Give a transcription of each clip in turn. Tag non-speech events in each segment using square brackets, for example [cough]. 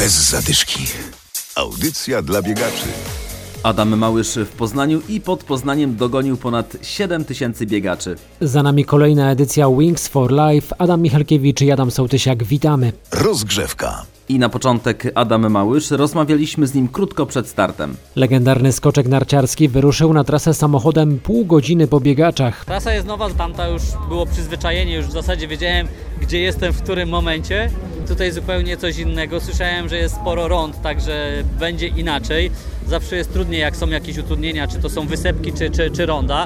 bez zadyszki. Audycja dla biegaczy. Adam Małysz w Poznaniu i pod Poznaniem dogonił ponad 7 tysięcy biegaczy. Za nami kolejna edycja Wings for Life. Adam Michalkiewicz i Adam Sołtysiak, witamy. Rozgrzewka. I na początek Adam Małysz, rozmawialiśmy z nim krótko przed startem. Legendarny skoczek narciarski wyruszył na trasę samochodem pół godziny po biegaczach. Trasa jest nowa, tamta już było przyzwyczajenie, już w zasadzie wiedziałem, gdzie jestem, w którym momencie. Tutaj zupełnie coś innego. Słyszałem, że jest sporo rond, także będzie inaczej. Zawsze jest trudniej, jak są jakieś utrudnienia, czy to są wysepki, czy, czy, czy ronda.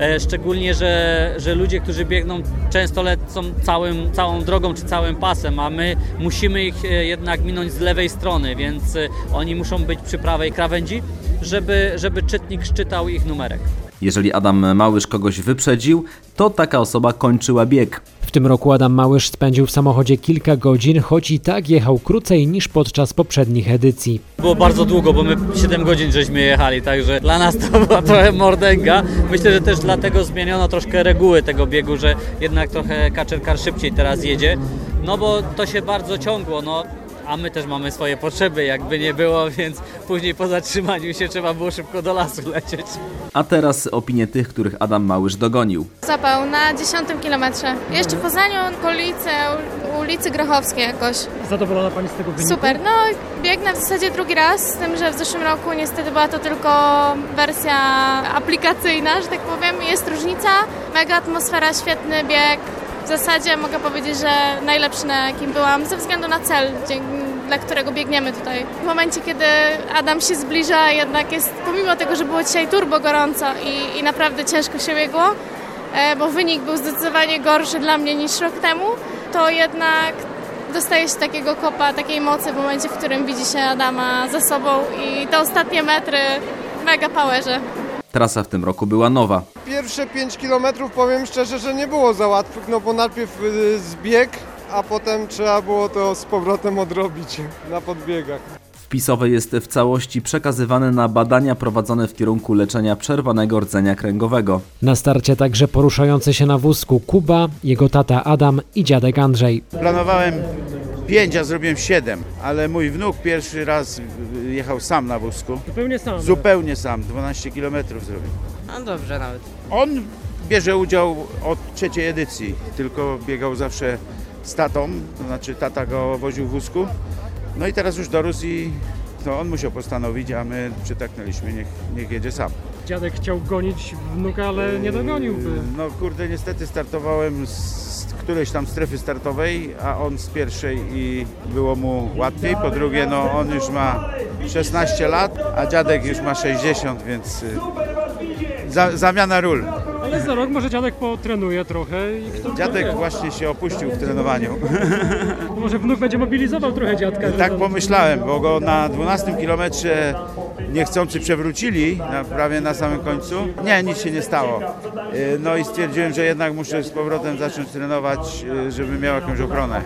E, szczególnie, że, że ludzie, którzy biegną, często lecą całym, całą drogą, czy całym pasem, a my musimy ich e, jednak minąć z lewej strony, więc e, oni muszą być przy prawej krawędzi, żeby, żeby czytnik szczytał ich numerek. Jeżeli Adam Małysz kogoś wyprzedził, to taka osoba kończyła bieg. W tym roku Adam Małysz spędził w samochodzie kilka godzin, choć i tak jechał krócej niż podczas poprzednich edycji. Było bardzo długo, bo my 7 godzin żeśmy jechali, także dla nas to była trochę mordęga. Myślę, że też dlatego zmieniono troszkę reguły tego biegu, że jednak trochę kaczerkar szybciej teraz jedzie. No bo to się bardzo ciągło, no a my też mamy swoje potrzeby, jakby nie było, więc później po zatrzymaniu się trzeba było szybko do lasu lecieć. A teraz opinie tych, których Adam Małysz dogonił. Zapał na 10 kilometrze. Jeszcze w Poznaniu, okolice ulicy Grochowskiej jakoś. Zadowolona Pani z tego wyniku? Super, no biegnę w zasadzie drugi raz, z tym, że w zeszłym roku niestety była to tylko wersja aplikacyjna, że tak powiem. Jest różnica, mega atmosfera, świetny bieg. W zasadzie mogę powiedzieć, że najlepszy na jakim byłam, ze względu na cel, dla którego biegniemy tutaj. W momencie, kiedy Adam się zbliża, jednak jest, pomimo tego, że było dzisiaj turbo gorąco i, i naprawdę ciężko się biegło, e, bo wynik był zdecydowanie gorszy dla mnie niż rok temu, to jednak dostaje się takiego kopa, takiej mocy w momencie, w którym widzi się Adama za sobą i te ostatnie metry mega powerze. Trasa w tym roku była nowa. Pierwsze 5 km powiem szczerze, że nie było za łatwych, no bo najpierw y, zbieg, a potem trzeba było to z powrotem odrobić [laughs] na podbiegach. Wpisowe jest w całości przekazywane na badania prowadzone w kierunku leczenia przerwanego rdzenia kręgowego. Na starcie także poruszający się na wózku Kuba, jego tata Adam i dziadek Andrzej. Planowałem 5, a zrobiłem 7, ale mój wnuk pierwszy raz jechał sam na wózku. Zupełnie sam. Zupełnie sam, 12 km zrobił. No dobrze nawet. On bierze udział od trzeciej edycji, tylko biegał zawsze z tatą, to znaczy tata go woził w wózku. No i teraz już dorósł i to on musiał postanowić, a my przytaknęliśmy, niech, niech jedzie sam. Dziadek chciał gonić wnuka, ale nie dogoniłby. No kurde, niestety startowałem z którejś tam strefy startowej, a on z pierwszej i było mu łatwiej. Po drugie, no on już ma 16 lat, a dziadek już ma 60, więc y, za, zamiana ról. Ale za rok może dziadek potrenuje trochę i kto Dziadek wie. właśnie się opuścił w trenowaniu. [laughs] Może wnuk będzie mobilizował trochę dziadka. Tak pomyślałem, bo go na 12 kilometrze niechcący przewrócili, na, prawie na samym końcu. Nie, nic się nie stało. Y, No i stwierdziłem, że jednak muszę z powrotem zacząć trenować, y, żeby miał jakąś ochronę.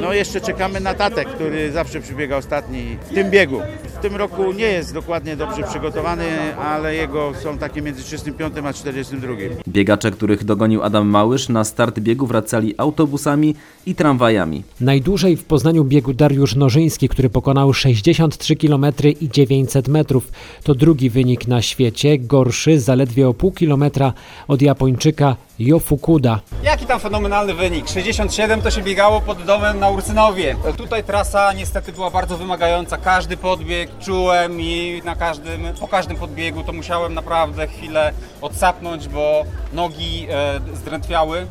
No jeszcze czekamy na tatę, który zawsze przybiega ostatni w tym biegu. W tym roku nie jest dokładnie dobrze przygotowany, ale jego są takie między 35 a 42. Biegacze, których dogonił Adam Małysz, na start biegu wracali autobusami i tramwajami. Najdłużej w Poznaniu biegł Dariusz Nożyński, który pokonał 63 km i 900 metrów. To drugi wynik na świecie, gorszy zaledwie o pół kilometra od Japończyka Jo Fukuda. Jaki tam fenomenalny wynik? 67 to się biegało pod domem na Ursynowie. Tutaj trasa niestety była bardzo wymagająca. Każdy podbieg czułem i na każdym, po każdym podbiegu to musiałem naprawdę chwilę odsapnąć, bo nogi e, zdrętwiały.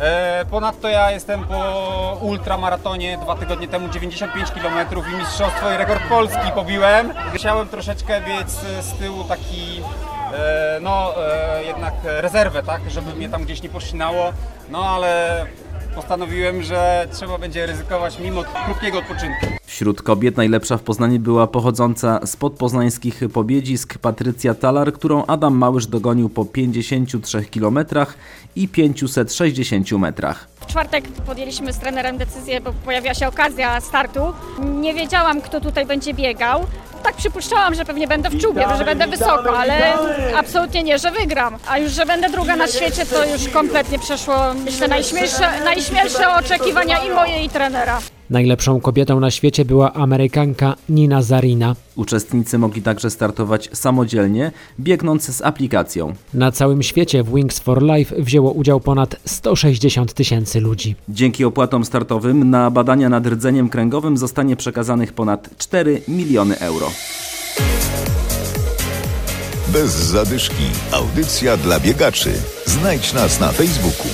E, ponadto ja jestem po ultramaratonie dwa tygodnie temu 95 km i mistrzostwo i rekord Polski pobiłem. Chciałem troszeczkę biec z tyłu taki e, no e, jednak rezerwę, tak, żeby mnie tam gdzieś nie poszinało, no ale postanowiłem, że trzeba będzie ryzykować mimo krótkiego odpoczynku. Wśród kobiet najlepsza w Poznaniu była pochodząca z podpoznańskich Pobiedzisk Patrycja Talar, którą Adam Małysz dogonił po 53 km i 560 metrach. W czwartek podjęliśmy z trenerem decyzję, bo pojawiła się okazja startu. Nie wiedziałam, kto tutaj będzie biegał. Tak przypuszczałam, że pewnie będę w czubie, że będę wysoko, ale absolutnie nie, że wygram. A już, że będę druga na świecie, to już kompletnie przeszło, myślę, najśmielsze, najśmielsze oczekiwania i moje, i trenera. Najlepszą kobietą na świecie była Amerykanka Nina Zarina. Uczestnicy mogli także startować samodzielnie, biegnąc z aplikacją. Na całym świecie w Wings for Life wzięło udział ponad 160 tysięcy ludzi. Dzięki opłatom startowym na badania nad rdzeniem kręgowym zostanie przekazanych ponad 4 miliony euro. Bez zadyszki. Audycja dla biegaczy. Znajdź nas na Facebooku.